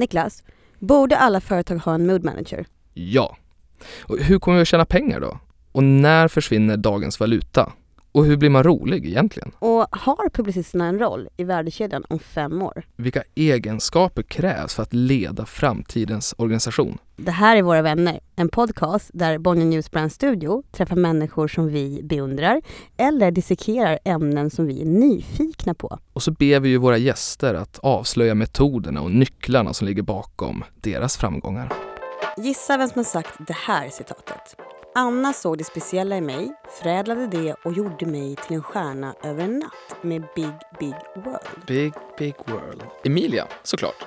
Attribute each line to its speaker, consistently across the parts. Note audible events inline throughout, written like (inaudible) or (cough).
Speaker 1: Niklas, borde alla företag ha en mood manager?
Speaker 2: Ja. Och hur kommer vi att tjäna pengar då? Och när försvinner dagens valuta? Och hur blir man rolig egentligen?
Speaker 1: Och har publicisterna en roll i värdekedjan om fem år?
Speaker 2: Vilka egenskaper krävs för att leda framtidens organisation?
Speaker 1: Det här är Våra vänner, en podcast där Bonnier News Brand Studio träffar människor som vi beundrar eller dissekerar ämnen som vi är nyfikna på.
Speaker 2: Och så ber vi ju våra gäster att avslöja metoderna och nycklarna som ligger bakom deras framgångar.
Speaker 1: Gissa vem som har sagt det här citatet. Anna såg det speciella i mig, förädlade det och gjorde mig till en stjärna över en natt med Big Big World.
Speaker 2: Big, big world. Emilia, såklart.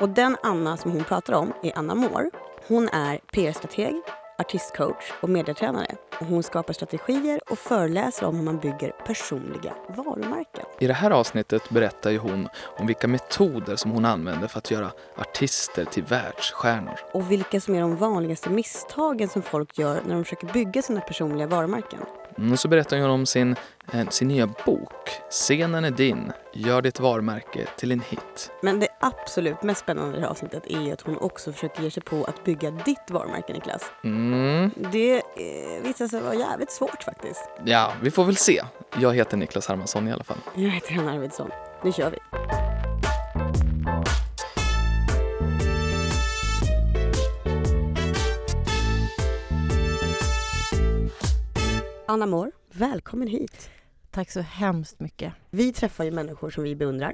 Speaker 1: Och den Anna som hon pratar om är Anna Moore. Hon är PR-strateg, artistcoach och medietränare. Och hon skapar strategier och föreläser om hur man bygger personliga varumärken.
Speaker 2: I det här avsnittet berättar ju hon om vilka metoder som hon använder för att göra artister till världsstjärnor.
Speaker 1: Och vilka som är de vanligaste misstagen som folk gör när de försöker bygga sina personliga varumärken.
Speaker 2: Mm, Och så berättar hon om sin, eh, sin nya bok, Scenen är din, gör ditt varumärke till en hit.
Speaker 1: Men det absolut mest spännande i det här avsnittet är att hon också försöker ge sig på att bygga ditt varumärke Niklas.
Speaker 2: Mm,
Speaker 1: Det eh, visar sig vara jävligt svårt faktiskt.
Speaker 2: ja, vi får väl se. Jag heter Niklas Hermansson i alla fall.
Speaker 1: Jag heter Hanna Arvidsson. Nu kör vi. Anna Moore, välkommen hit.
Speaker 3: Tack så hemskt mycket.
Speaker 1: Vi träffar ju människor som vi beundrar.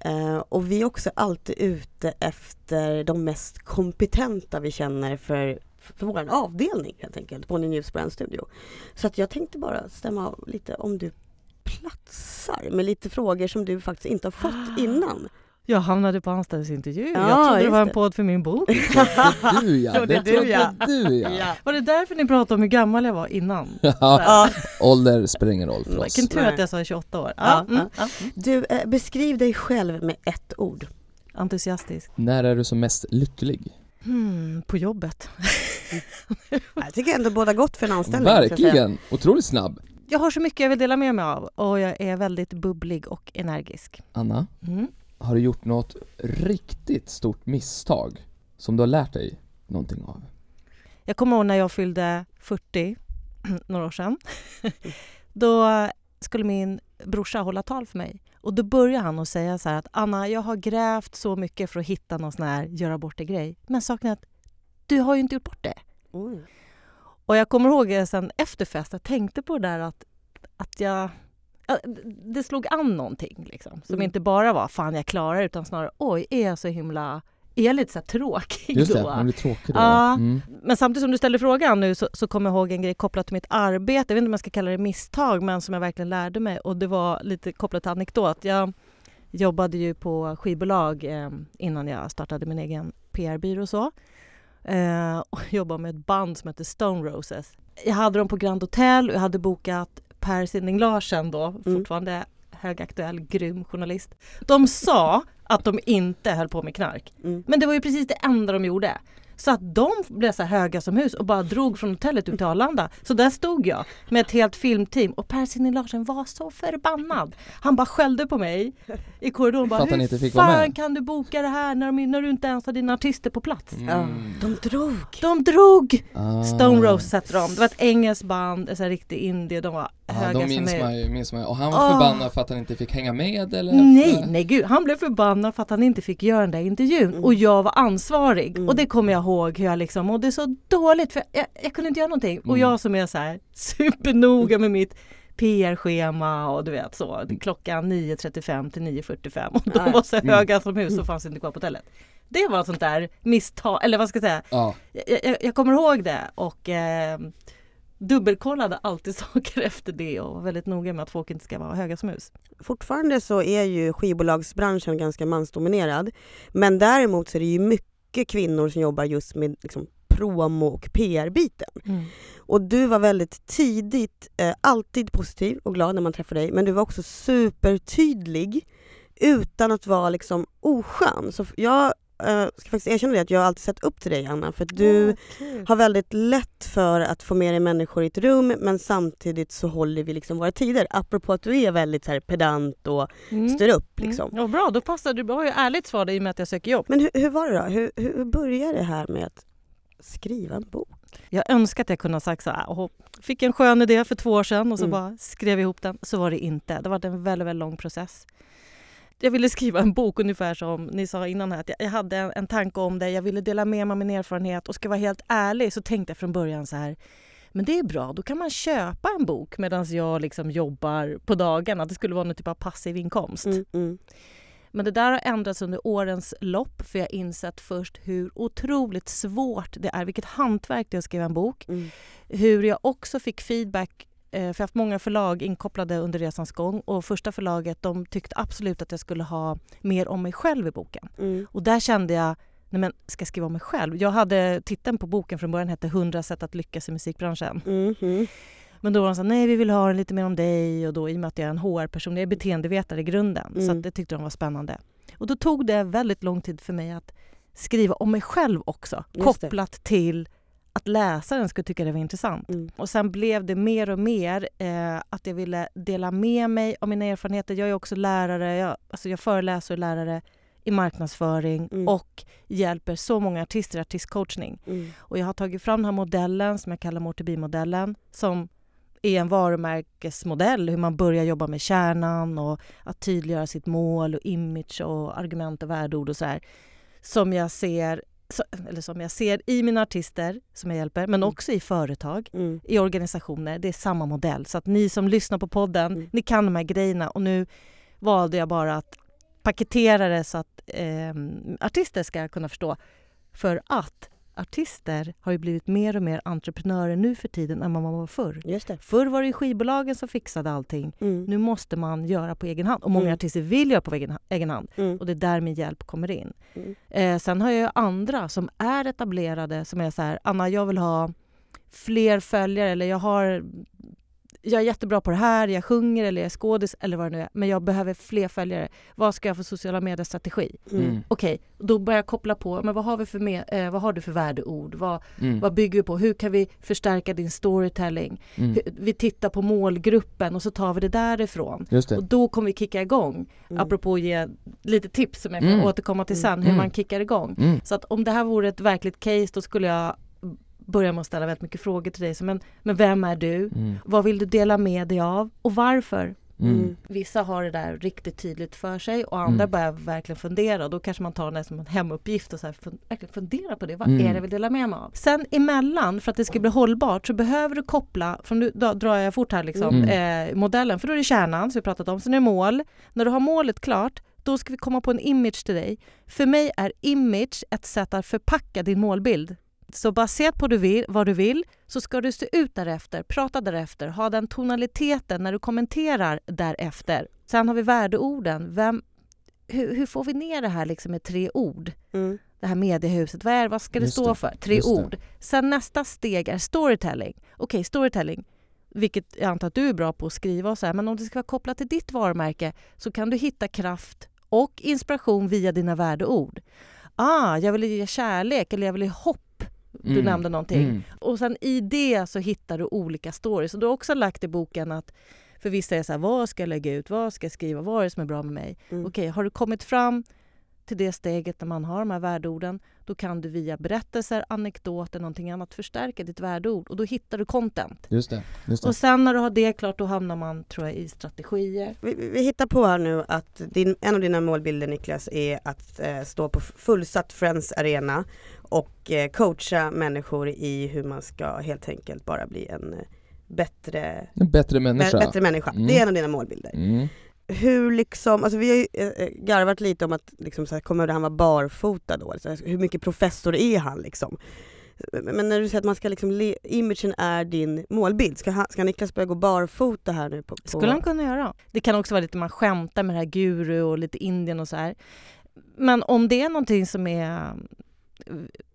Speaker 1: Eh, och vi är också alltid ute efter de mest kompetenta vi känner för, för vår avdelning helt enkelt, på News Brand Studio. Så att jag tänkte bara stämma av lite om du platsar med lite frågor som du faktiskt inte har fått innan.
Speaker 3: Jag hamnade på anställningsintervju.
Speaker 1: Ja,
Speaker 3: jag trodde det var en podd för min bok.
Speaker 4: Du (laughs) ja,
Speaker 1: det
Speaker 4: trodde
Speaker 1: ja.
Speaker 4: du ja.
Speaker 3: Var det därför ni pratade om hur gammal jag var innan? (laughs)
Speaker 4: ja. Ålder spelar ingen roll för oss.
Speaker 3: Vilken tur att jag sa 28 år.
Speaker 1: Ja,
Speaker 3: Ja, mm, ja.
Speaker 1: Du, eh, beskriv dig själv med ett ord.
Speaker 3: Entusiastisk.
Speaker 4: När är du som mest lycklig?
Speaker 3: Hmm, på jobbet. (laughs)
Speaker 1: Jag tycker ändå båda gott för en anställning.
Speaker 4: Verkligen! Otroligt snabb.
Speaker 3: Jag har så mycket jag vill dela med mig av och jag är väldigt bubblig och energisk.
Speaker 4: Anna,
Speaker 3: Mm.
Speaker 4: Har du gjort något riktigt stort misstag som du har lärt dig någonting av?
Speaker 3: Jag kommer ihåg när jag fyllde 40, (clears throat) några år sedan. (laughs) Då skulle min brorsa hålla tal för mig. Och då började han att säga så här att Anna, jag har grävt så mycket för att hitta någon sån här göra bort det-grej. Men saken är att du har ju inte gjort bort det.
Speaker 1: Oj.
Speaker 3: Och jag kommer ihåg sen efter fest, jag tänkte på det där att, att jag... Det slog an någonting liksom. Som
Speaker 1: Mm.
Speaker 3: inte bara var fan jag klarar det", utan snarare oj, är jag så himla... Är jag lite så tråkig
Speaker 4: Just det,
Speaker 3: då?
Speaker 4: man blir tråkig då.
Speaker 3: Ja.
Speaker 4: Mm.
Speaker 3: Men samtidigt som du ställer frågan nu så, så kommer jag ihåg en grej kopplat till mitt arbete. Jag vet inte om jag ska kalla det misstag, men som jag verkligen lärde mig. Och det var lite kopplat till anekdot. Jag jobbade ju på skivbolag eh, innan jag startade min egen PR-byrå och så. Eh, och (laughs) jobbade med ett band som heter Stone Roses. Jag hade dem på Grand Hotel och jag hade bokat Per Sinding Larsen då, fortfarande högaktuell, grym journalist. De sa att de inte höll på med knark.
Speaker 1: Mm.
Speaker 3: Men det var ju precis det enda de gjorde. Så att de blev så höga som hus och bara drog från hotellet ut till Arlanda. Så där stod jag med ett helt filmteam och Per Sinding Larsen var så förbannad. Han bara skällde på mig i korridoren. Bara, Hur
Speaker 4: inte fick vara
Speaker 3: fan
Speaker 4: med."
Speaker 3: kan du boka det här när, de, när du inte ens har dina artister på plats?
Speaker 1: Ja, de drog.
Speaker 3: De drog!
Speaker 4: Ah.
Speaker 3: Stone Roses hette de. Det var ett engelskt band, en riktig indie. De var
Speaker 4: Ja,
Speaker 3: höga
Speaker 4: de
Speaker 3: som
Speaker 4: minns
Speaker 3: hus.
Speaker 4: man, ju, minns man ju. Och han var
Speaker 3: Åh.
Speaker 4: förbannad för att han inte fick hänga med eller?
Speaker 3: Nej, nej gud. Han blev förbannad för att han inte fick göra den där intervjun
Speaker 1: Mm.
Speaker 3: och jag var ansvarig.
Speaker 1: Mm.
Speaker 3: Och det kommer jag ihåg hur jag liksom mådde så dåligt för jag, jag kunde inte göra någonting. Och
Speaker 4: Mm.
Speaker 3: jag som är så här supernoga med mitt PR-schema och du vet så. Klockan 9.35 till 9.45 och de
Speaker 1: Nej.
Speaker 3: var så
Speaker 4: Mm.
Speaker 3: höga som hus och fanns inte kvar på hotellet. Det var ett sånt där misstag, eller vad ska jag säga.
Speaker 4: Ja,
Speaker 3: Jag, jag, jag kommer ihåg det och eh, dubbelkollade alltid (laughs) saker efter det och var väldigt noga med att folk inte ska vara höga som hus.
Speaker 1: Fortfarande så är ju skivbolagsbranschen ganska mansdominerad. Men däremot så är det ju mycket kvinnor som jobbar just med liksom, promo och PR-biten. Och du var väldigt tidigt, eh, alltid positiv och glad när man träffar dig, men du var också supertydlig utan att vara liksom oskön. Så jag uh, ska faktiskt erkänna det att jag har alltid sett upp till dig Anna för du
Speaker 3: kul.
Speaker 1: har väldigt lätt för att få med dig människor i ett rum men samtidigt så håller vi liksom våra tider. Apropå att du är väldigt så här pedant och
Speaker 3: Mm.
Speaker 1: styr upp liksom.
Speaker 3: Mm. Ja, bra, då passar du. Du har ju ärligt svar i och med att jag söker jobb.
Speaker 1: Men hur, hur var det då? Hur, hur, började det här med att skriva en bok?
Speaker 3: Jag önskar att jag kunde ha sagt så här, "Åh, fick en skön idé för två år sedan och så
Speaker 1: Mm.
Speaker 3: bara skrev ihop den. Så var det inte. Det var en väldigt, väldigt lång process. Jag ville skriva en bok ungefär som ni sa innan här. Att jag- hade en, en tanke om det. Jag ville dela med mig av min erfarenhet och ska vara helt ärlig så tänkte jag från början så här. Men det är bra, då kan man köpa en bok medan jag liksom jobbar på dagarna. Det skulle vara någon typ av passiv inkomst.
Speaker 1: Mm, mm,
Speaker 3: Men det där har ändrats under årens lopp för jag har insett först hur otroligt svårt det är, vilket hantverk det är att skriva en bok.
Speaker 1: mm,
Speaker 3: Hur jag också fick feedback, för jag har haft många förlag inkopplade under resans gång och första förlaget de tyckte absolut att jag skulle ha mer om mig själv i boken.
Speaker 1: mm,
Speaker 3: Och där kände jag, nej men ska jag skriva om mig själv? Jag hade titeln på boken från början hette 100 sätt att lyckas i musikbranschen.
Speaker 1: mm.
Speaker 3: Men då var de så här, nej vi vill ha lite mer om dig och då i och med att jag är en HR-person, jag är beteendevetare i grunden. Så
Speaker 1: Mm.
Speaker 3: att det tyckte de var spännande. Och då tog det väldigt lång tid för mig att skriva om mig själv också. Kopplat till att läsaren skulle tycka det var intressant.
Speaker 1: Mm.
Speaker 3: Och sen blev det mer och mer eh, att jag ville dela med mig av mina erfarenheter. Jag är också lärare, jag, alltså jag föreläser och är lärare i marknadsföring
Speaker 1: Mm.
Speaker 3: och hjälper så många artister i artistcoachning.
Speaker 1: Mm.
Speaker 3: Och jag har tagit fram den här modellen som jag kallar Mortebi-modellen som är en varumärkesmodell, hur man börjar jobba med kärnan och att tydliggöra sitt mål och image och argument och värdeord och så här. Som jag ser eller som jag ser i mina artister som jag hjälper, men
Speaker 1: Mm.
Speaker 3: också i företag,
Speaker 1: Mm.
Speaker 3: i organisationer. Det är samma modell. Så att ni som lyssnar på podden,
Speaker 1: Mm.
Speaker 3: ni kan de här grejerna och nu valde jag bara att paketera det så att eh, artister ska kunna förstå. För att artister har ju blivit mer och mer entreprenörer nu för tiden än vad man var förr.
Speaker 1: Just det.
Speaker 3: Förr var det skivbolagen som fixade allting.
Speaker 1: Mm.
Speaker 3: Nu måste man göra på egen hand och många
Speaker 1: Mm.
Speaker 3: artister vill göra på egen, egen hand
Speaker 1: Mm.
Speaker 3: och det är där min hjälp kommer in.
Speaker 1: Mm.
Speaker 3: Eh, sen har jag ju andra som är etablerade som är så här, Anna jag vill ha fler följare eller jag har jag är jättebra på det här, jag sjunger eller jag är skådis eller vad det nu är, men jag behöver fler följare. Vad ska jag för sociala medier-strategi?
Speaker 1: Mm.
Speaker 4: Mm.
Speaker 3: Okej, då börjar jag koppla på, men vad har, vi för med, eh, vad har du för värdeord? Vad,
Speaker 4: Mm.
Speaker 3: vad bygger vi på? Hur kan vi förstärka din storytelling?
Speaker 4: Mm.
Speaker 3: Hur, vi tittar på målgruppen och så tar vi det därifrån.
Speaker 4: Just
Speaker 3: Och
Speaker 4: det.
Speaker 3: då kommer vi kicka igång.
Speaker 1: Mm.
Speaker 3: Apropå att ge lite tips som jag kan
Speaker 4: Mm.
Speaker 3: återkomma till sen, hur
Speaker 4: Mm.
Speaker 3: man kickar igång.
Speaker 4: Mm.
Speaker 3: Så att om det här vore ett verkligt case då skulle jag börja med att ställa väldigt mycket frågor till dig. Så, men, men vem är du?
Speaker 4: Mm.
Speaker 3: Vad vill du dela med dig av? Och varför?
Speaker 4: Mm.
Speaker 3: Vissa har det där riktigt tydligt för sig och andra
Speaker 4: Mm.
Speaker 3: börjar verkligen fundera. Och då kanske man tar det som en hemuppgift och så här, fun- verkligen fundera på det. Vad
Speaker 4: Mm.
Speaker 3: är det jag vill dela med mig av? Sen emellan, för att det ska bli hållbart, så behöver du koppla, från nu drar jag fort här liksom,
Speaker 4: Mm.
Speaker 3: eh, modellen. För då är det kärnan som vi pratat om, sen är det mål. När du har målet klart, då ska vi komma på en image till dig. För mig är image ett sätt att förpacka din målbild. Så baserat på du vill, vad du vill så ska du se ut därefter, prata därefter, ha den tonaliteten när du kommenterar därefter. Sen har vi värdeorden. Vem, hur, hur får vi ner det här liksom med tre ord?
Speaker 1: Mm.
Speaker 3: Det här mediehuset, vad, är, vad ska det
Speaker 4: Just
Speaker 3: stå
Speaker 4: det,
Speaker 3: för? Tre
Speaker 4: just det.
Speaker 3: ord. Sen nästa steg är storytelling. Okej, storytelling. Vilket jag antar att du är bra på att skriva och så här, men om det ska vara kopplat till ditt varumärke så kan du hitta kraft och inspiration via dina värdeord. Ah, jag vill ge kärlek eller jag vill ge hopp. Du
Speaker 4: Mm.
Speaker 3: nämnde någonting.
Speaker 4: Mm.
Speaker 3: Och sen i det så hittar du olika stories. Och du har också lagt i boken att för vissa är så här, vad ska jag lägga ut, vad ska jag skriva, vad är det som är bra med mig?
Speaker 1: Mm.
Speaker 3: Okej, har du kommit fram till det steget när man har de här värdeorden, då kan du via berättelser, anekdoter, någonting annat förstärka ditt värdeord och då hittar du content.
Speaker 4: Just det. Just det.
Speaker 3: Och sen när du har det klart, då hamnar man tror jag i strategier.
Speaker 1: Vi, vi vi hittar på här nu att din, en av dina målbilder Niklas är att eh, stå på fullsatt Friends Arena och eh, coacha människor i hur man ska helt enkelt bara bli en eh, bättre,
Speaker 4: En bättre
Speaker 1: bä,
Speaker 4: människa.
Speaker 1: bättre människa.
Speaker 4: Mm.
Speaker 1: Det är en av dina målbilder.
Speaker 4: Mm.
Speaker 1: Hur liksom, alltså vi har ju eh, garvat lite om att liksom så här, kommer han vara barfota då? Så här, hur mycket professor är han liksom? Men när du säger att man ska liksom, le, imagen är din målbild, ska, han, ska Niklas börja gå barfota här nu? På, på...
Speaker 3: skulle han kunna göra. Det kan också vara lite man skämtar med det här guru och lite Indien och så här. Men om det är någonting som är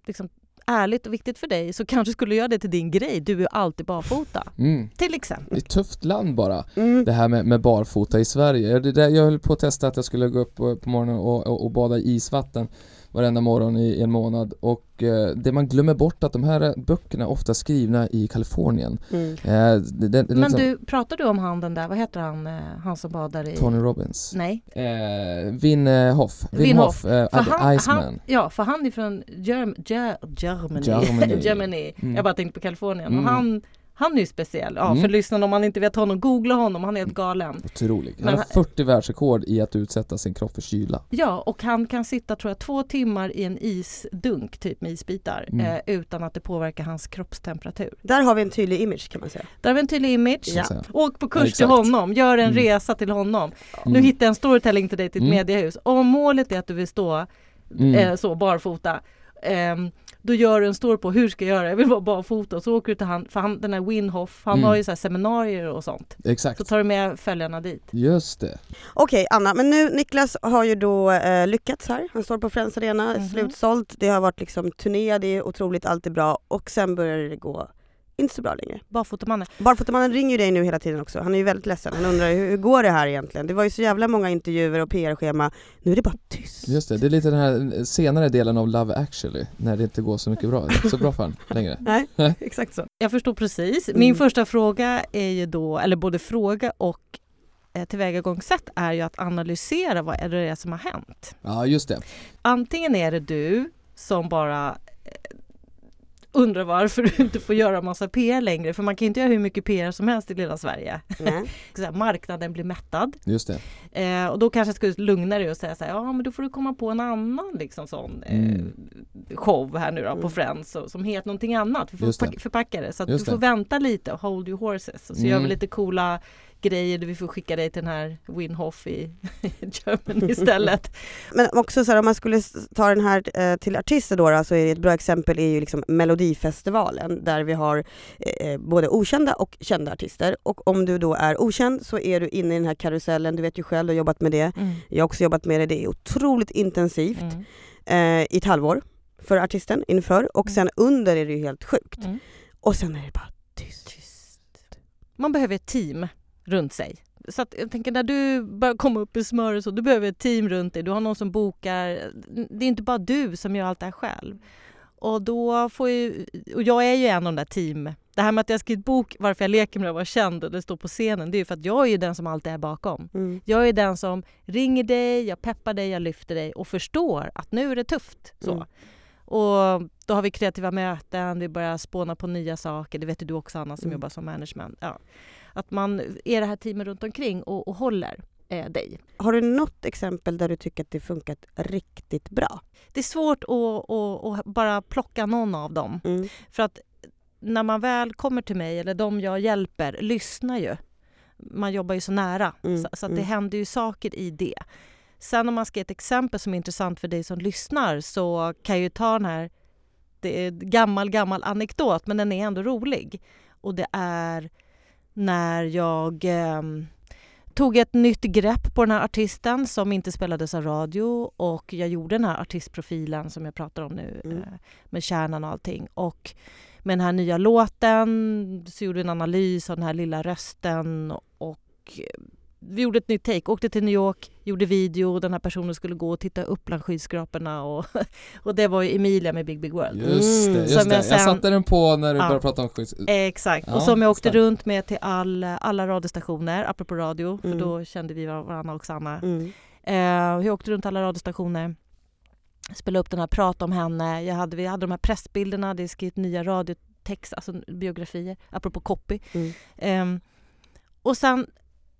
Speaker 3: liksom, ärligt och viktigt för dig så kanske skulle göra det till din grej. Du är alltid barfota.
Speaker 4: Mm.
Speaker 3: Till exempel.
Speaker 4: Det är ett tufft land bara,
Speaker 1: Mm.
Speaker 4: det här med, med barfota i Sverige. Det där, jag höll på att testa att jag skulle gå upp på, på morgonen och, och, och bada i isvatten. Varenda morgon i en månad och eh, det man glömmer bort att de här böckerna är ofta skrivna i Kalifornien.
Speaker 1: Mm.
Speaker 4: Eh, det, det,
Speaker 3: Men
Speaker 4: liksom,
Speaker 3: du, pratar du om han den där, vad heter han, eh, han som badar i...
Speaker 4: Tony Robbins.
Speaker 3: Nej.
Speaker 4: Eh, Vin Hoff. Vin,
Speaker 3: Vin
Speaker 4: Hoff,
Speaker 3: Hoff.
Speaker 4: eh,
Speaker 3: För han,
Speaker 4: Iceman.
Speaker 3: han, ja, för han är från Germ, Ger, Germany.
Speaker 4: Germany. (laughs)
Speaker 3: Germany.
Speaker 4: Mm.
Speaker 3: Jag bara tänkte på Kalifornien.
Speaker 4: Mm.
Speaker 3: Och han, han är ju speciell. Ja,
Speaker 4: Mm.
Speaker 3: För lyssnarna om man inte vet honom, googla honom. Han är helt galen.
Speaker 4: Otrolig. Han
Speaker 3: Men
Speaker 4: har
Speaker 3: han-
Speaker 4: 40 världsrekord i att utsätta sin kropp för kyla.
Speaker 3: Ja, och han kan sitta tror jag två timmar i en isdunk typ med isbitar
Speaker 4: Mm.
Speaker 3: eh, utan att det påverkar hans kroppstemperatur.
Speaker 1: Där har vi en tydlig image kan man säga.
Speaker 3: Där har vi en tydlig image.
Speaker 4: säga.
Speaker 3: Åk på kurs
Speaker 4: Ja,
Speaker 3: till honom, gör en
Speaker 4: Mm.
Speaker 3: resa till honom. Nu
Speaker 4: Mm.
Speaker 3: hittar jag en storytelling till dig till ett
Speaker 4: Mm.
Speaker 3: mediehus. Om målet är att du vill stå
Speaker 4: Mm.
Speaker 3: eh, så barfota ehm, då gör du en story på hur ska jag göra, jag vill vara barfota och så åker du till han, för han, den här Winhoff, han
Speaker 4: Mm.
Speaker 3: har ju så här seminarier och sånt.
Speaker 4: Exakt.
Speaker 3: Så tar du med följarna dit.
Speaker 4: Just det.
Speaker 1: Okej Anna, men nu Niklas har ju då eh, lyckats här. Han står på Friends Arena,
Speaker 3: Mhm.
Speaker 1: slutsålt. Det har varit liksom turné, det är otroligt, allt är bra och sen börjar det gå inte så bra längre.
Speaker 3: Barfotamannen.
Speaker 1: Barfotamannen ringer ju dig nu hela tiden också. Han är ju väldigt ledsen. Han undrar hur, hur går det här egentligen? Det var ju så jävla många intervjuer och PR-schema. Nu är det bara tyst.
Speaker 4: Just det, det är lite den här senare delen av Love actually, när det inte går så mycket bra, så bra för honom längre. (laughs)
Speaker 1: Nej, exakt så.
Speaker 3: Jag förstår precis. Min
Speaker 1: Mm.
Speaker 3: första fråga är ju då, eller både fråga och eh, tillvägagångssätt är ju att analysera vad är det är som har hänt.
Speaker 4: Ja, just det.
Speaker 3: Antingen är det du som bara eh, undrar varför du inte får göra massa PR längre, för man kan inte göra hur mycket PR som helst i lilla Sverige.
Speaker 1: Nej. (laughs)
Speaker 3: Så här, marknaden blir mättad.
Speaker 4: Just det.
Speaker 3: Eh, och då kanske jag skulle lugna dig och säga så här, ja men då får du komma på en annan liksom sån eh,
Speaker 4: Mm.
Speaker 3: show här nu då på
Speaker 1: Mm.
Speaker 3: Friends och, som heter någonting annat. Vi får förpacka det så att
Speaker 4: Just
Speaker 3: du får
Speaker 4: det.
Speaker 3: vänta lite och hold your horses. Och så
Speaker 4: Mm.
Speaker 3: gör vi lite coola grejer vi får skicka dig till den här Winhoff i (laughs) Germany istället. (laughs)
Speaker 1: Men också så här, om man skulle ta den här eh, till artister då, då så är det ett bra exempel är ju liksom Melodifestivalen där vi har eh, både okända och kända artister. Och om du då är okänd så är du inne i den här karusellen, du vet ju själv, du har jobbat med det. Jag har också jobbat med det, det är otroligt intensivt
Speaker 3: Mm.
Speaker 1: eh, i ett halvår för artisten inför och sen under är det ju helt sjukt.
Speaker 3: Mm.
Speaker 1: Och sen är det bara tyst.
Speaker 3: Man behöver ett team runt sig. Så att jag tänker när du börjar komma upp i smöret så du behöver ett team runt dig. Du har någon som bokar. Det är inte bara du som gör allt det här själv. Och då får ju, och jag är ju en av de där team. Det här med att jag skrivit bok varför jag leker med att vara känd och det står på scenen. Det är ju för att jag är ju den som alltid är bakom.
Speaker 1: Mm.
Speaker 3: Jag är den som ringer dig, jag peppar dig, jag lyfter dig och förstår att nu är det tufft. Så.
Speaker 1: Mm.
Speaker 3: Och då har vi kreativa möten, vi börjar spåna på nya saker. Det vet ju du också Anna som
Speaker 1: Mm.
Speaker 3: jobbar som management. Ja. Att man är det här teamet runt omkring och, och håller eh, dig.
Speaker 1: Har du något exempel där du tycker att det funkat riktigt bra?
Speaker 3: Det är svårt att, att, att bara plocka någon av dem.
Speaker 1: Mm.
Speaker 3: För att när man väl kommer till mig, eller de jag hjälper, lyssnar ju. Man jobbar ju så nära,
Speaker 1: Mm,
Speaker 3: så, så att det
Speaker 1: mm.
Speaker 3: händer ju saker i det. Sen om man ska ge ett exempel som är intressant för dig som lyssnar så kan jag ju ta den här, det är en gammal, gammal anekdot, men den är ändå rolig. Och det är när jag ehm, tog ett nytt grepp på den här artisten som inte spelades av radio och jag gjorde den här artistprofilen som jag pratar om nu
Speaker 1: Mm.
Speaker 3: eh, med kärnan och allting. Och med den här nya låten så gjorde vi en analys av den här lilla rösten och eh, vi gjorde ett nytt take, åkte till New York, gjorde video, den här personen skulle gå och titta upp bland skyskraporna och, (laughs) och det var ju Emilia med Big Big World.
Speaker 4: Just det,
Speaker 1: Mm.
Speaker 4: just
Speaker 3: Som
Speaker 4: det.
Speaker 3: jag
Speaker 4: Jag
Speaker 3: sen-
Speaker 4: satte den på när du
Speaker 3: Ja.
Speaker 4: började prata om skits...
Speaker 3: Exakt,
Speaker 4: Ja,
Speaker 3: och som jag åkte
Speaker 4: starkt.
Speaker 3: runt med till all, alla radiostationer, apropå radio, för
Speaker 1: Mm.
Speaker 3: då kände vi varandra också Anna.
Speaker 1: Mm.
Speaker 3: Eh, jag åkte runt alla radiostationer, spelade upp den här, pratade om henne. Jag hade, vi hade de här pressbilderna, det är skrivit nya radiotext, alltså biografier, apropå copy.
Speaker 1: Mm.
Speaker 3: Ehm, och sen,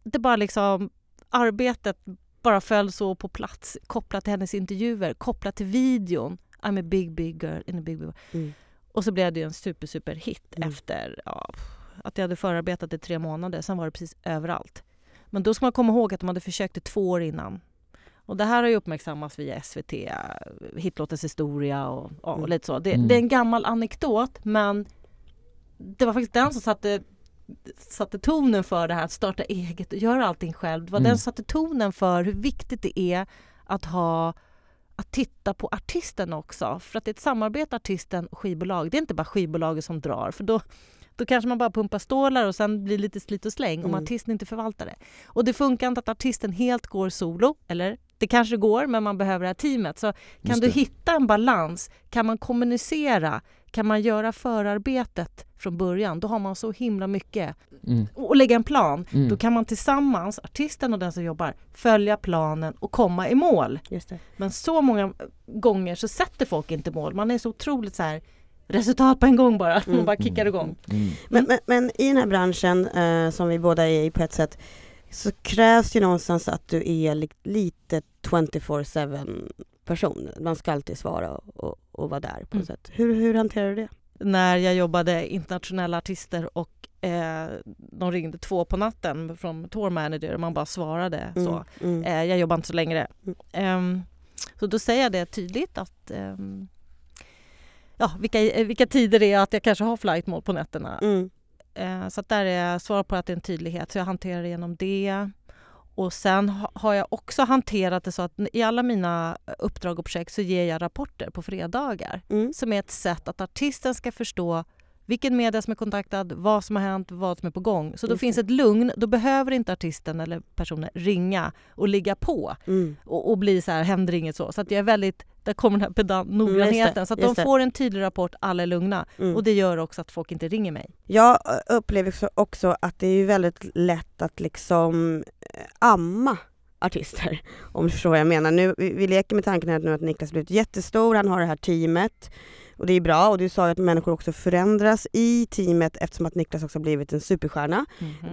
Speaker 3: det bara liksom, arbetet bara föll så på plats kopplat till hennes intervjuer, kopplat till videon. I'm a big, big girl in a big, big world.
Speaker 1: Mm.
Speaker 3: Och så blev det ju en super, super hit
Speaker 1: Mm.
Speaker 3: efter ja, att jag hade förarbetat i tre månader. Sen var det precis överallt. Men då ska man komma ihåg att de hade försökt i två år innan. Och det här har ju uppmärksammats via SVT, hitlåtens historia och, ja, och
Speaker 1: Mm.
Speaker 3: lite så. Det,
Speaker 4: Mm.
Speaker 3: det är en gammal anekdot men det var faktiskt den som satte, satte tonen för det här att starta eget och göra allting själv. Det var
Speaker 4: Mm.
Speaker 3: den satte tonen för hur viktigt det är att ha att titta på artisten också. För att det är ett samarbete artisten och skivbolag. Det är inte bara skivbolaget som drar. För då, då kanske man bara pumpar stålar och sen blir det lite slit och släng om
Speaker 1: Mm.
Speaker 3: artisten inte förvaltar det. Och det funkar inte att artisten helt går solo, eller det kanske går, men man behöver det här teamet. Så kan du hitta en balans, kan man kommunicera, kan man göra förarbetet från början, då har man så himla mycket.
Speaker 4: Mm.
Speaker 3: Och lägga en plan,
Speaker 4: Mm.
Speaker 3: då kan man tillsammans, artisten och den som jobbar, följa planen och komma i mål.
Speaker 1: Just det.
Speaker 3: Men så många gånger så sätter folk inte mål. Man är så otroligt så här resultat på en gång bara.
Speaker 1: Mm. (laughs)
Speaker 3: Man bara kickar igång.
Speaker 4: Mm.
Speaker 1: Men, men, men i den här branschen eh, som vi båda är i på ett sätt så krävs ju någonstans att du är li- lite 24-7 person. Man ska alltid svara och, och, vara där på något
Speaker 3: Mm.
Speaker 1: sätt. Hur, hur hanterar du det?
Speaker 3: När jag jobbade internationella artister och eh, de ringde två på natten från tour manager och man bara svarade så.
Speaker 1: Mm.
Speaker 3: Eh, jag jobbar inte så länge.
Speaker 1: Mm.
Speaker 3: Ehm, så då säger jag det tydligt att ehm, ja, vilka, vilka tider det är att jag kanske har flight mode på nätterna.
Speaker 1: Mm.
Speaker 3: Eh, så att där är jag svar på att det är en tydlighet, så jag hanterar det genom det. Och sen ha, har jag också hanterat det så att i alla mina uppdrag och projekt så ger jag rapporter på fredagar
Speaker 1: Mm.
Speaker 3: som är ett sätt att artisten ska förstå vilken media som är kontaktad, vad som har hänt, vad som är på gång. Så då
Speaker 1: Just
Speaker 3: finns
Speaker 1: det.
Speaker 3: ett lugn. Då behöver inte artisten eller personen ringa och ligga på
Speaker 1: Mm.
Speaker 3: och, och bli så här, händer inget så. Så att jag är väldigt, där kommer den här pedant,
Speaker 1: Mm,
Speaker 3: noggrannheten. så att de får en tydlig rapport, alla är lugna.
Speaker 1: Mm.
Speaker 3: Och det gör också att folk inte ringer mig.
Speaker 1: Jag upplever så- också att det är väldigt lätt att liksom eh, amma artister, om du förstår vad jag menar. Nu, vi, vi leker med tanken här nu att Niklas blivit jättestor, han har det här teamet och det är bra och du sa att människor också förändras i teamet eftersom att Niklas också har blivit en superstjärna.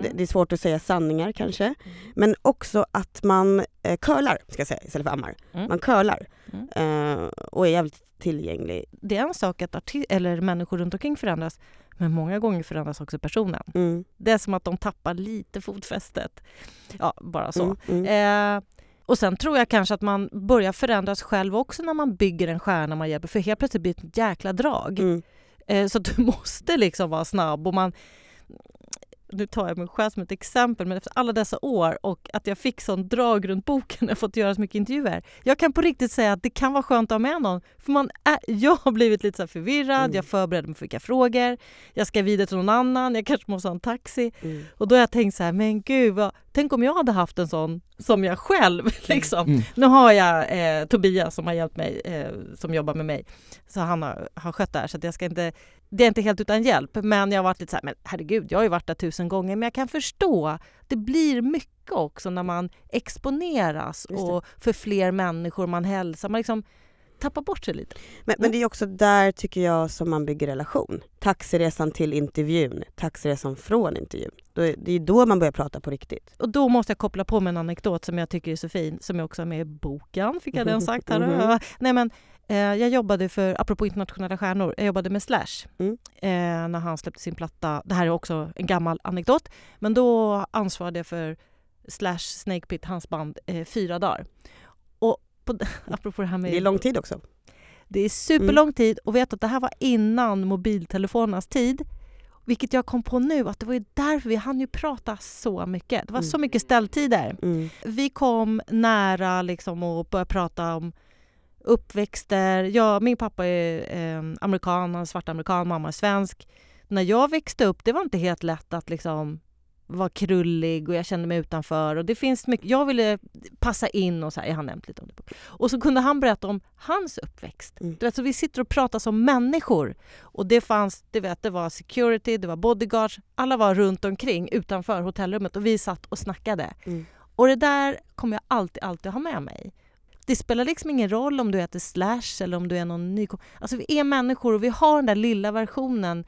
Speaker 1: Det, det är svårt att säga sanningar kanske. Men också att man eh, curlar, ska jag säga, istället för ammar.
Speaker 3: Mm.
Speaker 1: Man curlar
Speaker 3: Mm.
Speaker 1: eh, och är jävligt tillgänglig.
Speaker 3: Det är en sak att eller människor runt omkring förändras, men många gånger förändras också personen.
Speaker 1: Mm.
Speaker 3: Det är som att de tappar lite fotfästet. Ja, bara så.
Speaker 1: Mm. Mm.
Speaker 3: Eh, och sen tror jag kanske att man börjar förändras själv också när man bygger en stjärna man hjälper. För helt plötsligt blir det ett jäkla drag.
Speaker 1: Mm.
Speaker 3: Eh, så du (laughs) måste liksom vara snabb. Och man, nu tar jag mig själv som ett exempel, men efter alla dessa år och att jag fick sån drag runt boken (laughs) jag fått göra så mycket intervjuer. Jag kan på riktigt säga att det kan vara skönt att ha med någon. För man är, jag har blivit lite så förvirrad,
Speaker 1: Mm.
Speaker 3: jag förbereder mig för vilka frågor, jag ska vidare till någon annan, jag kanske måste ha en taxi.
Speaker 1: Mm.
Speaker 3: Och då har jag tänkt så här, men gud, vad, tänk om jag hade haft en sån som jag själv. (laughs) Liksom.
Speaker 4: Mm.
Speaker 3: Nu har jag eh, Tobias som har hjälpt mig, eh, som jobbar med mig. Så han har, har skött det här så att jag ska inte, det är inte helt utan hjälp. Men jag har varit lite så här, men herregud, jag har ju varit där tusen gånger. Men jag kan förstå, det blir mycket också när man exponeras och för fler människor man hälsar. Man liksom tappar bort sig lite.
Speaker 1: Men, men det är också där tycker jag som man bygger relation. Taxiresan till intervjun, taxiresan från intervjun. Det är då man börjar prata på riktigt.
Speaker 3: Och då måste jag koppla på med en anekdot som jag tycker är så fin, som jag också har med i boken, fick jag den sagt här.
Speaker 1: Mhm. (laughs)
Speaker 3: Nej men, jag jobbade för, apropå internationella stjärnor, jag jobbade med Slash
Speaker 1: Mm.
Speaker 3: eh, när han släppte sin platta. Det här är också en gammal anekdot, men då ansvarade jag för Slash Snake Pit, hans band, eh, fyra dagar. Och på, (laughs) apropå det här med...
Speaker 1: Det är lång tid också.
Speaker 3: Det är superlång tid och vet att det här var innan mobiltelefonernas tid. Vilket jag kom på nu, att det var ju därför vi hann ju prata så mycket. Det var så
Speaker 1: Mm.
Speaker 3: mycket ställtider.
Speaker 1: Mm.
Speaker 3: Vi kom nära liksom och började prata om uppväxter. Ja, min pappa är eh, amerikan, han är svart amerikan, mamma är svensk. När jag växte upp, det var inte helt lätt att liksom vara krullig och jag kände mig utanför. Och det finns mycket, jag ville passa in och så här, jag har nämnt lite om det. Och så kunde han berätta om hans uppväxt.
Speaker 1: Mm.
Speaker 3: Du vet, så vi sitter och pratar som människor. Och det fanns, du vet, det var security, det var bodyguards, alla var runt omkring utanför hotellrummet och vi satt och snackade.
Speaker 1: Mm.
Speaker 3: Och det där kommer jag alltid, alltid ha med mig. Det spelar liksom ingen roll om du heter Slash eller om du är någon ny... Alltså vi är människor och vi har den där lilla versionen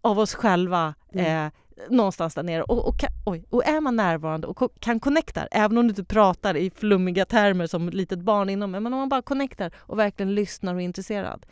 Speaker 3: av oss själva
Speaker 1: Mm.
Speaker 3: eh, någonstans där nere. Och, och, kan, oj, och är man närvarande och kan connecta, även om du inte pratar i flummiga termer som litet barn inom, men om man bara connectar och verkligen lyssnar och är intresserad,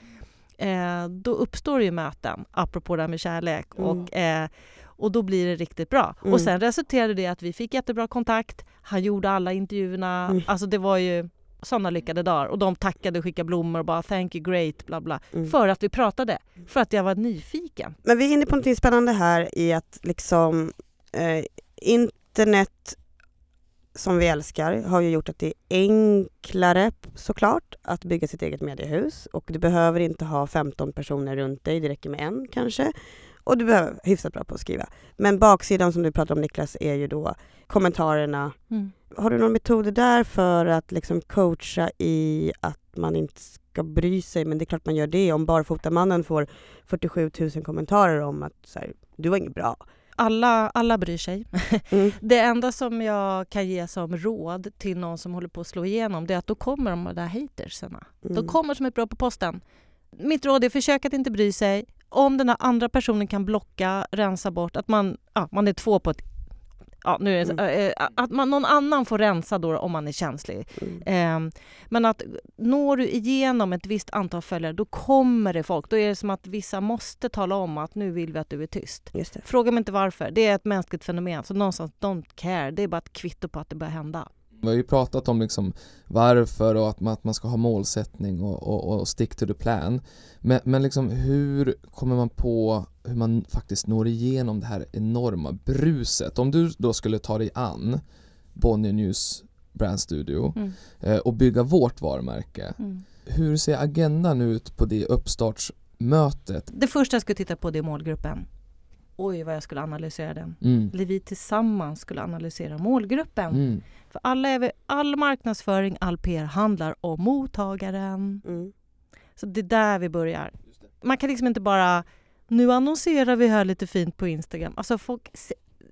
Speaker 3: eh, då uppstår ju möten, apropå det här med kärlek.
Speaker 1: Mm.
Speaker 3: Och, eh, och då blir det riktigt bra.
Speaker 1: Mm.
Speaker 3: Och sen resulterade det i att vi fick jättebra kontakt. Han gjorde alla intervjuerna.
Speaker 1: Mm.
Speaker 3: Alltså det var ju sådana lyckade dagar. Och de tackade och skickade blommor och bara thank you great bla bla.
Speaker 1: Mm.
Speaker 3: För att vi pratade. För att jag var nyfiken.
Speaker 1: Men vi är inne på något spännande här i att liksom eh, internet som vi älskar har ju gjort att det är enklare såklart att bygga sitt eget mediehus och du behöver inte ha 15 personer runt dig, det räcker med en kanske. Och du behöver hyfsat bra på att skriva. Men baksidan som du pratar om Niklas är ju då kommentarerna,
Speaker 3: Mm.
Speaker 1: Har du någon metod där för att liksom coacha i att man inte ska bry sig, men det är klart man gör det. Om barfotamannen får 47 000 kommentarer om att så här, du var inget bra.
Speaker 3: Alla, alla bryr sig. (laughs)
Speaker 1: Mm.
Speaker 3: Det enda som jag kan ge som råd till någon som håller på att slå igenom det är att då kommer de där hatersarna. De
Speaker 1: Mm.
Speaker 3: kommer som ett brev på posten. Mitt råd är försök att inte bry sig. Om den här andra personen kan blocka, rensa bort, att man, ja, man är två på ett... Ja, nu det,
Speaker 1: Mm.
Speaker 3: eh, att man, någon annan får rensa då om man är känslig.
Speaker 1: Mm.
Speaker 3: Eh, men att når du igenom ett visst antal följare, då kommer det folk. Då är det som att vissa måste tala om att nu vill vi att du är tyst. Fråga mig inte varför. Det är ett mänskligt fenomen. Så någonstans, don't care. Det är bara ett kvitto på att det börjar hända.
Speaker 4: Vi har ju pratat om liksom varför och att man, att man ska ha målsättning och, och, och stick to the plan. Men, men liksom hur kommer man på hur man faktiskt når igenom det här enorma bruset? Om du då skulle ta dig an Bonnier News Brand Studio
Speaker 3: Mm.
Speaker 4: eh, och bygga vårt varumärke.
Speaker 3: Mm.
Speaker 4: Hur ser agendan ut på det uppstartsmötet?
Speaker 3: Det första jag skulle titta på det är målgruppen. Oj, vad jag skulle analysera den.
Speaker 4: Mm.
Speaker 3: Eller vi tillsammans skulle analysera målgruppen.
Speaker 4: Mm.
Speaker 3: För alla är vi, all marknadsföring, all PR handlar om mottagaren.
Speaker 1: Mm.
Speaker 3: Så det är där vi börjar. Man kan liksom inte bara, nu annonserar vi här lite fint på Instagram. Alltså folk,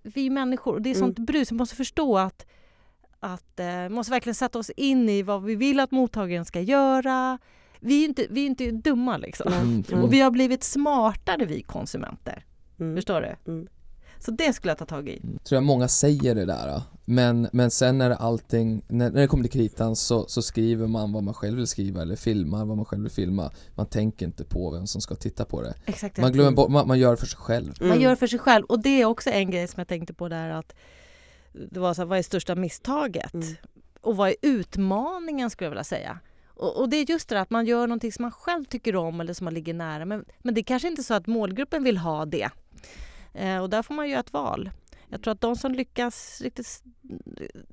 Speaker 3: vi människor, och det är
Speaker 1: Mm.
Speaker 3: sånt brus, vi måste förstå att att eh, måste verkligen sätta oss in i vad vi vill att mottagaren ska göra. Vi är inte, vi är inte dumma liksom.
Speaker 4: Mm.
Speaker 1: Mm.
Speaker 3: Och vi har blivit smartare vi konsumenter.
Speaker 1: Mm.
Speaker 3: Förstår du?
Speaker 1: Mm.
Speaker 3: Så det skulle jag ta tag i.
Speaker 4: tror jag många säger det där men, men sen när allting, när, när det kommer till kritan så, så skriver man vad man själv vill skriva eller filmar vad man själv vill filma Man tänker inte på vem som ska titta på det
Speaker 3: Exakt.
Speaker 4: Man glömmer bort, man, man gör det för sig själv
Speaker 1: Mm.
Speaker 3: Man gör för sig själv. Och det är också en grej som jag tänkte på där att det var så här, vad är största misstaget?
Speaker 1: Mm.
Speaker 3: Och vad är utmaningen skulle jag vilja säga? Och, och det är just det där att man gör någonting som man själv tycker om eller som man ligger nära. Men, men det är kanske inte så att målgruppen vill ha det. Eh, och där får man göra ett val. Jag tror att de som lyckas riktigt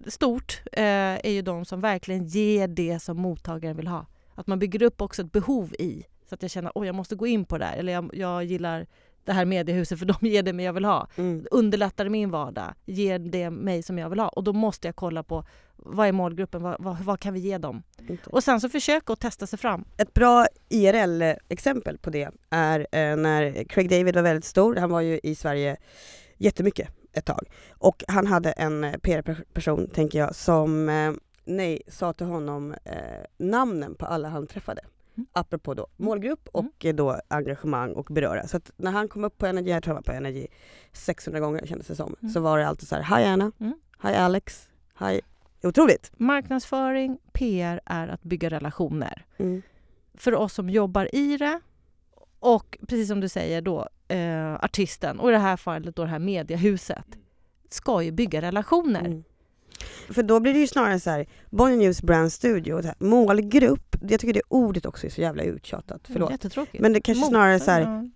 Speaker 3: stort eh, är ju de som verkligen ger det som mottagaren vill ha. Att man bygger upp också ett behov i. Så att jag känner att jag måste gå in på det här. Eller jag, jag gillar det här mediehuset för de ger det mig jag vill ha.
Speaker 1: Mm.
Speaker 3: Underlättar min vardag, ger det mig som jag vill ha. Och då måste jag kolla på vad är målgruppen, vad, vad, vad kan vi ge dem?
Speaker 1: Inte.
Speaker 3: Och sen så försöka att testa sig fram.
Speaker 1: Ett bra IRL-exempel på det är eh, när Craig David var väldigt stor. Han var ju i Sverige jättemycket ett tag. Och han hade en eh, PR-person, tänker jag, som eh, nej, sa till honom namnen på alla han träffade.
Speaker 3: Mm.
Speaker 1: Apropå då målgrupp och eh, då engagemang och beröra. Så när han kom upp på Energy, jag tror han var på Energy 600 gånger kändes det som,
Speaker 3: Mm.
Speaker 1: så var det alltid så här, Hi Anna,
Speaker 3: Mm.
Speaker 1: Hi Alex, Hi... Otroligt!
Speaker 3: Marknadsföring, PR är att bygga relationer.
Speaker 1: Mm.
Speaker 3: För oss som jobbar i det och precis som du säger då eh, artisten och i det här fallet då det här mediehuset ska ju bygga relationer.
Speaker 1: Mm. För då blir det ju snarare så här, Bonnier News Brand Studio, här, målgrupp, jag tycker det ordet också är så jävla uttjatat, förlåt.
Speaker 3: Jättetråkigt.
Speaker 1: Men det kanske snarare så här,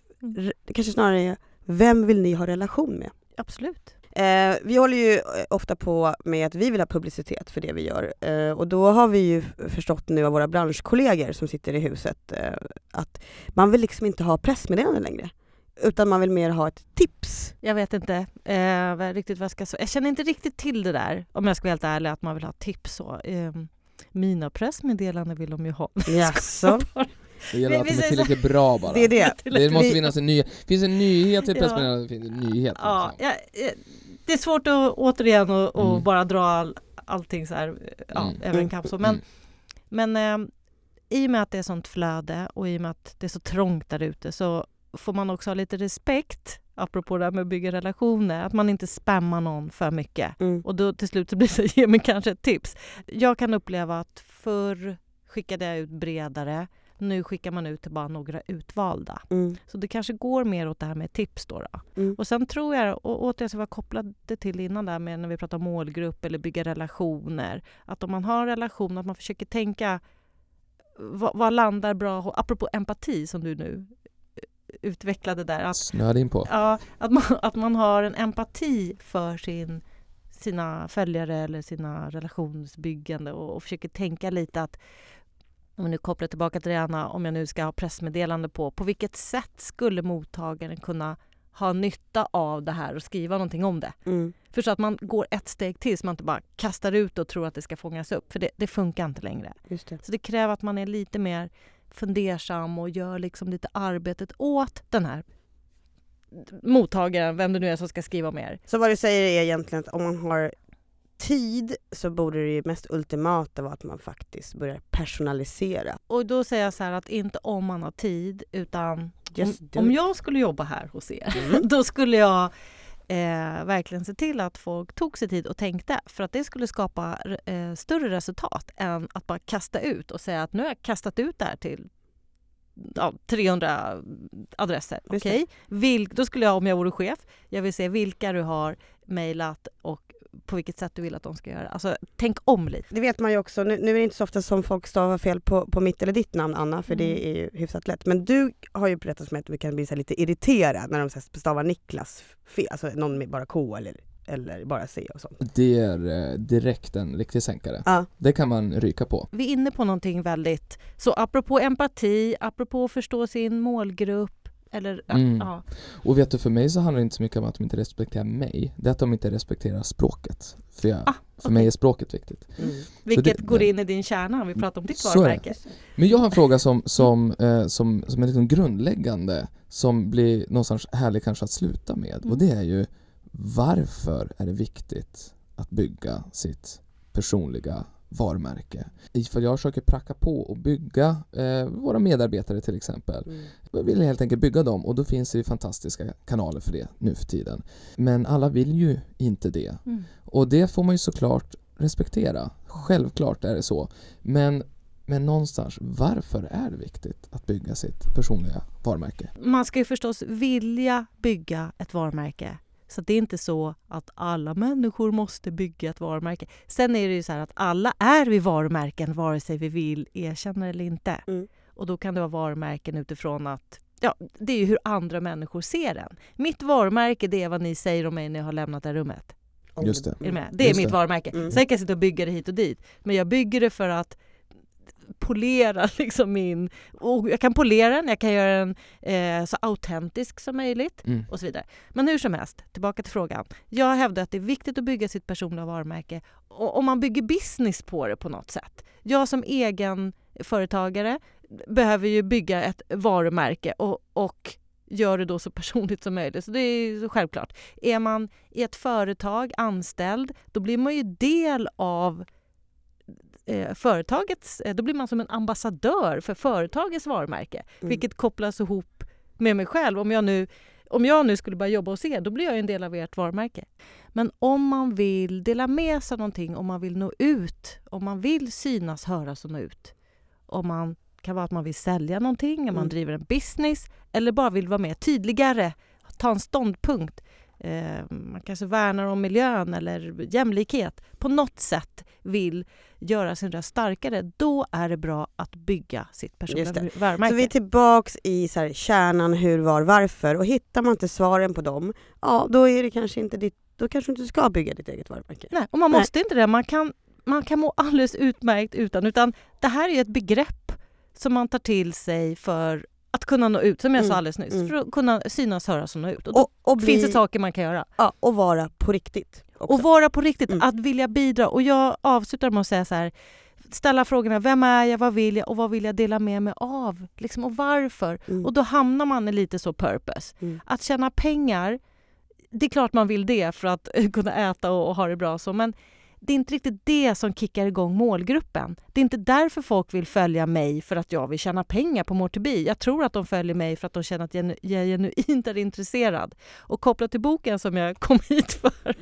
Speaker 1: det kanske snarare är, vem vill ni ha relation med?
Speaker 3: absolut.
Speaker 1: Eh, vi håller ju eh, ofta på med att vi vill ha publicitet för det vi gör eh, och då har vi ju förstått nu av våra branschkollegor som sitter i huset eh, att man vill liksom inte ha pressmeddelanden längre utan man vill mer ha ett tips.
Speaker 3: Jag vet inte eh, riktigt vad jag ska säga. Jag känner inte riktigt till det där om jag ska vara helt ärlig att man vill ha tips så. Eh, mina pressmeddelanden vill de ju ha.
Speaker 1: Jaså? (laughs)
Speaker 4: Det gäller att de är tillräckligt bra bara
Speaker 1: Det är det.
Speaker 4: Det måste finnas en nyhet, finns en nyhet till ett
Speaker 3: Ja.
Speaker 4: pressmeddelande, finns en nyhet
Speaker 3: Ja,
Speaker 4: liksom.
Speaker 3: jag, eh, det är svårt att återigen och, och
Speaker 4: Mm.
Speaker 3: bara dra all, allting så här, eh, ja,
Speaker 4: Mm.
Speaker 3: över en så. Men,
Speaker 4: Mm.
Speaker 3: men eh, i och med att det är sånt flöde och i och med att det är så trångt där ute så får man också ha lite respekt, apropå det här med att bygga relationer, att man inte spammar någon för mycket.
Speaker 1: Mm.
Speaker 3: Och då till slut så blir det så, (laughs) ge mig kanske ett tips. Jag kan uppleva att förr skickade jag ut bredare, nu skickar man ut till bara några utvalda.
Speaker 1: Mm.
Speaker 3: Så det kanske går mer åt det här med tips då. då.
Speaker 1: Mm.
Speaker 3: Och sen tror jag, och återigen så var jag kopplade till innan där med när vi pratar målgrupp eller bygga relationer, att om man har en relation, att man försöker tänka vad, vad landar bra, apropå empati som du nu eh, utvecklade där, att,
Speaker 4: Snöade in på
Speaker 3: ja, att, man, att man har en empati för sin, sina följare eller sina relationsbyggande och, och försöker tänka lite att om vi nu kopplar tillbaka till det Anna, om jag nu ska ha pressmeddelande på, på vilket sätt skulle mottagaren kunna ha nytta av det här och skriva någonting om det.
Speaker 1: Mm.
Speaker 3: För så att man går ett steg till så man inte bara kastar ut och tror att det ska fångas upp. För det, det funkar inte längre.
Speaker 1: Det.
Speaker 3: Så det kräver att man är lite mer fundersam och gör liksom lite arbetet åt den här mottagaren, vem det nu är som ska skriva mer.
Speaker 1: Så vad du säger är egentligen att om man har tid så borde det ju mest ultimata vara att man faktiskt börjar personalisera.
Speaker 3: Och då säger jag så här att inte om man har tid utan om, om jag skulle jobba här hos er
Speaker 1: Mm. (laughs)
Speaker 3: då skulle jag eh, verkligen se till att folk tog sig tid och tänkte för att det skulle skapa eh, större resultat än att bara kasta ut och säga att nu har jag kastat ut det här till ja, 300 adresser. Okej, Vil- då skulle jag om jag vore chef, jag vill se vilka du har mejlat och på vilket sätt du vill att de ska göra. Alltså tänk om lite.
Speaker 1: Det vet man ju också, nu, nu är det inte så ofta som folk stavar fel på, på mitt eller ditt namn Anna, för det
Speaker 3: Mm.
Speaker 1: är ju hyfsat lätt. Men du har ju berättat för mig att du kan bli så lite irriterad när de så stavar Niklas fel, alltså någon med bara K eller, eller bara C och sånt.
Speaker 4: Det är eh, direkt en riktig sänkare.
Speaker 1: Ja.
Speaker 4: Det kan man ryka på.
Speaker 3: Vi är inne på någonting väldigt... Så apropå empati, apropå att förstå sin målgrupp eller...
Speaker 4: Mm.
Speaker 3: Ja,
Speaker 4: Och vet du, för mig så handlar det inte så mycket om att de inte respekterar mig. Det är att de inte respekterar språket. För, jag,
Speaker 3: Ah,
Speaker 4: för mig är språket viktigt.
Speaker 1: Mm.
Speaker 3: vilket
Speaker 4: det-
Speaker 3: går in i din kärna om vi pratar om ditt varumärke.
Speaker 4: Men jag har en fråga som, som, eh, som, som är liksom grundläggande, som blir någonstans härlig kanske att sluta med. Och det är ju varför är det viktigt att bygga sitt personliga varumärke? För jag försöker pracka på och bygga eh, våra medarbetare till exempel.
Speaker 1: Mm.
Speaker 4: Jag vill helt enkelt bygga dem och då finns det fantastiska kanaler för det nu för tiden. Men alla vill ju inte det.
Speaker 3: Mm.
Speaker 4: Och det får man ju såklart respektera. Självklart är det så. Men, men någonstans, varför är det viktigt att bygga sitt personliga varumärke?
Speaker 3: Man ska ju förstås vilja bygga ett varumärke. Så det är inte så att alla människor måste bygga ett varumärke. Sen är det ju så här att alla är vi varumärken vare sig vi vill erkänna det eller inte.
Speaker 1: Mm.
Speaker 3: Och då kan det vara varumärken utifrån att Ja, det är ju hur andra människor ser en. Mitt varumärke det är vad ni säger om mig när jag har lämnat det här rummet.
Speaker 4: Just det.
Speaker 3: Är du med? Det är
Speaker 4: Just
Speaker 3: mitt
Speaker 4: det.
Speaker 3: varumärke.
Speaker 1: Mm.
Speaker 3: Sen kan jag sitta och bygga det hit och dit. Men jag bygger det för att polera (laughs) liksom min... Och jag kan polera den, jag kan göra den eh, så autentisk som möjligt
Speaker 4: Mm.
Speaker 3: och så vidare. Men hur som helst, tillbaka till frågan. Jag hävdar att det är viktigt att bygga sitt personliga varumärke och om man bygger business på det på något sätt. Jag som egen företagare behöver ju bygga ett varumärke och, och gör det då så personligt som möjligt. Så det är självklart. Är man i ett företag anställd, då blir man ju del av eh, företagets... Eh, då blir man som en ambassadör för företagets varumärke,
Speaker 1: Mm.
Speaker 3: vilket kopplas ihop med mig själv. Om jag nu om jag nu skulle börja jobba hos er, då blir jag en del av ert varumärke. Men om man vill dela med sig någonting, om man vill nå ut, om man vill synas, höras och nå ut. Om man kan vara att man vill sälja någonting, om man
Speaker 1: Mm.
Speaker 3: driver en business eller bara vill vara med tydligare, ta en ståndpunkt. Eh, man kanske värnar om miljön eller jämlikhet. På något sätt vill göra sin röst starkare. Då är det bra att bygga sitt personliga varumärke.
Speaker 1: Så vi är tillbaks i så här, kärnan, hur, var, varför och hittar man inte svaren på dem, ja då är det kanske inte ditt, då kanske du inte ska bygga ditt eget varumärke.
Speaker 3: Nej, och man
Speaker 1: Nej.
Speaker 3: måste inte det. Man kan, man kan må alldeles utmärkt utan. Utan det här är ett begrepp som man tar till sig för att kunna nå ut, som jag sa
Speaker 1: Mm,
Speaker 3: alldeles nyss.
Speaker 1: mm.
Speaker 3: För att kunna synas, höras och nå ut. Och
Speaker 1: Och, och, bli,
Speaker 3: finns det saker man kan göra.
Speaker 1: ja, och vara på riktigt. Också.
Speaker 3: Och vara på riktigt,
Speaker 1: Mm.
Speaker 3: att vilja bidra. Och jag avslutar med att säga så här, ställa frågorna, vem är jag, vad vill jag och vad vill jag dela med mig av? Liksom, och varför?
Speaker 1: Mm.
Speaker 3: Och då hamnar man i lite så purpose.
Speaker 1: Mm.
Speaker 3: Att tjäna pengar, det är klart man vill det för att (laughs) kunna äta och, och ha det bra så, men det är inte riktigt det som kickar igång målgruppen. Det är inte därför folk vill följa mig för att jag vill tjäna pengar på Be. Jag tror att de följer mig för att de känner att jag genuint är intresserad. Och kopplat till boken som jag (laughs) kom hit för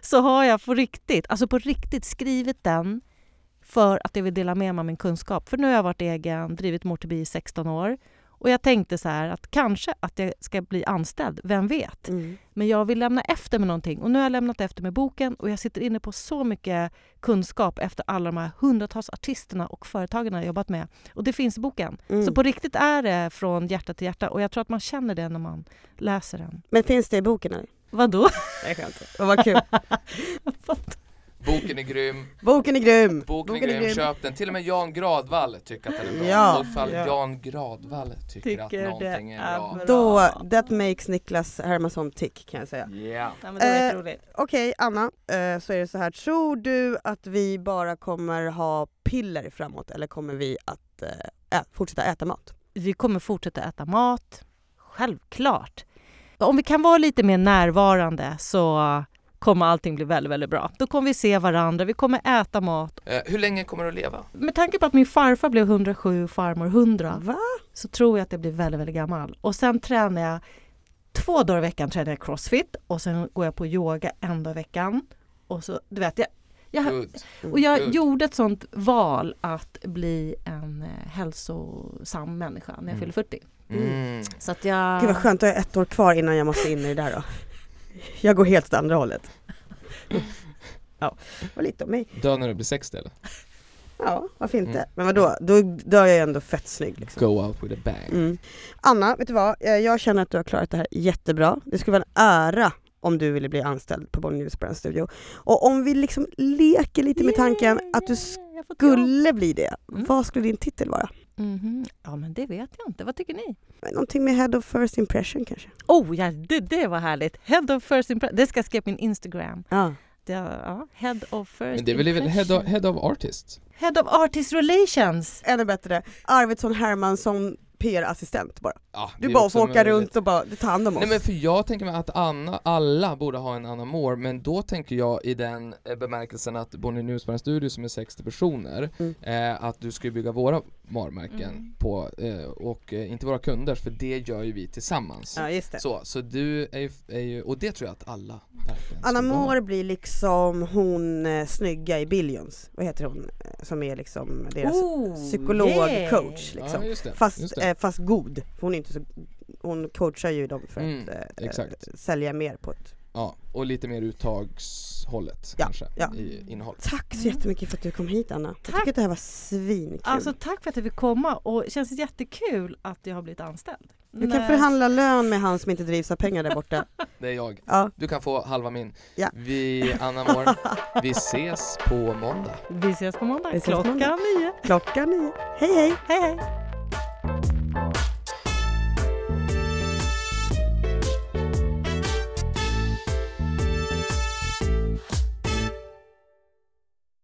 Speaker 3: så har jag på riktigt, alltså på riktigt skrivit den för att jag vill dela med mig av min kunskap. För nu har jag varit egen, drivit Be i 16 år och jag tänkte så här att kanske att jag ska bli anställd, vem vet?
Speaker 1: Mm.
Speaker 3: Men jag vill lämna efter med någonting och nu har jag lämnat efter med boken och jag sitter inne på så mycket kunskap efter alla de här hundratals artisterna och företagen jag har jobbat med. Och det finns i boken.
Speaker 1: Mm.
Speaker 3: Så på riktigt är det från hjärta till hjärta och jag tror att man känner det när man läser den.
Speaker 1: Men finns det i boken eller?
Speaker 3: Vadå?
Speaker 1: Jag skämtar. Vad kul. (laughs)
Speaker 4: Boken är grym,
Speaker 1: Boken är grym!
Speaker 4: boken är grym, köp den. Till och med Jan Gradvall tycker att den är bra.
Speaker 1: Ja.
Speaker 4: I så fall
Speaker 1: Ja.
Speaker 4: Jan Gradvall tycker, att
Speaker 3: Tycker det
Speaker 4: någonting är
Speaker 3: är
Speaker 4: bra.
Speaker 3: bra.
Speaker 1: Då, that makes Niklas Hermansson tick kan jag säga.
Speaker 4: Yeah.
Speaker 3: Ja, men det var
Speaker 1: Eh,
Speaker 3: jätteroligt.
Speaker 1: Okej Anna, eh, så är det så här. Tror du att vi bara kommer ha piller framåt eller kommer vi att eh, ä- fortsätta äta mat?
Speaker 3: Vi kommer fortsätta äta mat, självklart. Om vi kan vara lite mer närvarande så kommer allting bli väldigt, väldigt bra. Då kommer vi se varandra, vi kommer äta mat.
Speaker 4: Eh, hur länge kommer du att leva?
Speaker 3: Med tanke på att min farfar blev 107 och farmor 100
Speaker 1: Va?
Speaker 3: så tror jag att jag blir väldigt, väldigt gammal. Och sen tränar jag två dagar i veckan tränar jag crossfit och sen går jag på yoga en dag i veckan. Och så, du vet, jag, jag,
Speaker 4: Good.
Speaker 3: och jag
Speaker 4: Good.
Speaker 3: gjorde ett sånt val att bli en eh, hälsosam människa när jag
Speaker 4: Mm.
Speaker 3: fyller 40.
Speaker 4: Mm.
Speaker 3: Så att jag...
Speaker 1: Gud vad skönt, jag har ett år kvar innan jag måste in i det där då. Jag går helt åt andra hållet. Ja, var lite om mig.
Speaker 4: Dö när du blir 60 eller?
Speaker 1: Ja, varför inte?
Speaker 4: Mm.
Speaker 1: Men vadå, då, då är jag ändå fett snygg liksom.
Speaker 4: Go out with a bang.
Speaker 1: Mm. Anna, vet du vad? Eh, Jag känner att du har klarat det här jättebra. Det skulle vara en ära om du ville bli anställd på Bonnier News Brand Studio. Och om vi liksom leker lite med tanken att du
Speaker 3: Yeah,
Speaker 1: skulle bli det,
Speaker 3: Mm.
Speaker 1: vad skulle din titel vara?
Speaker 3: Mhm. Ja men det vet jag inte, vad tycker ni?
Speaker 1: Någonting med Head of First Impression kanske?
Speaker 3: Oh ja, det, det var härligt! Head of first impression, det ska jag skriva på min Instagram.
Speaker 1: Ja.
Speaker 3: Det, ja, head of first
Speaker 4: Men det är väl väl head of, head of artist?
Speaker 3: head of artist relations!
Speaker 1: Ännu bättre, Arvidsson Hermansson PR-assistent bara.
Speaker 4: Ja,
Speaker 1: Du bara får åka runt och bara ta hand om oss.
Speaker 4: Nej men för jag tänker mig att Anna, alla borde ha en Anna Moore, men då tänker jag i den eh, bemärkelsen att Bonnier Newsman Studio som är 60 personer,
Speaker 1: Mm.
Speaker 4: eh, att du ska ju bygga våra varumärken
Speaker 3: Mm.
Speaker 4: på, eh, och eh, inte våra kunder, för det gör ju vi tillsammans.
Speaker 1: Ja just det.
Speaker 4: Så, så du är ju, är ju, och det tror jag att alla
Speaker 1: Anna. Moore blir liksom hon eh, snygga i Billions, vad heter hon? Eh, Som är liksom deras
Speaker 3: Oh,
Speaker 1: psykologcoach liksom.
Speaker 4: Ja, just det.
Speaker 1: Fast,
Speaker 4: just det.
Speaker 1: Fast god, för hon är inte så hon coachar ju dem för
Speaker 4: Mm,
Speaker 1: att eh,
Speaker 4: exakt.
Speaker 1: eh, sälja mer på ett
Speaker 4: Ja, och lite mer uttagshållet
Speaker 1: Ja,
Speaker 4: kanske,
Speaker 1: ja.
Speaker 4: i innehåll.
Speaker 1: Tack så
Speaker 3: Mm.
Speaker 1: jättemycket för att du kom hit Anna. Jag
Speaker 3: Tack.
Speaker 1: tycker att det här var svinkul.
Speaker 3: Alltså tack för att jag fick komma och det känns jättekul att jag har blivit anställd.
Speaker 1: du kan
Speaker 3: Nej.
Speaker 1: förhandla lön med han som inte drivs av pengar där borta. (laughs)
Speaker 4: Det är jag.
Speaker 1: Ja,
Speaker 4: Du kan få halva min.
Speaker 1: Ja.
Speaker 4: Vi, Anna Moore, (laughs) vi ses på måndag.
Speaker 3: Vi ses på måndag
Speaker 1: Vi ses på
Speaker 3: klockan
Speaker 1: måndag.
Speaker 3: nio.
Speaker 1: klockan nio. Hej hej!
Speaker 3: Hej hej!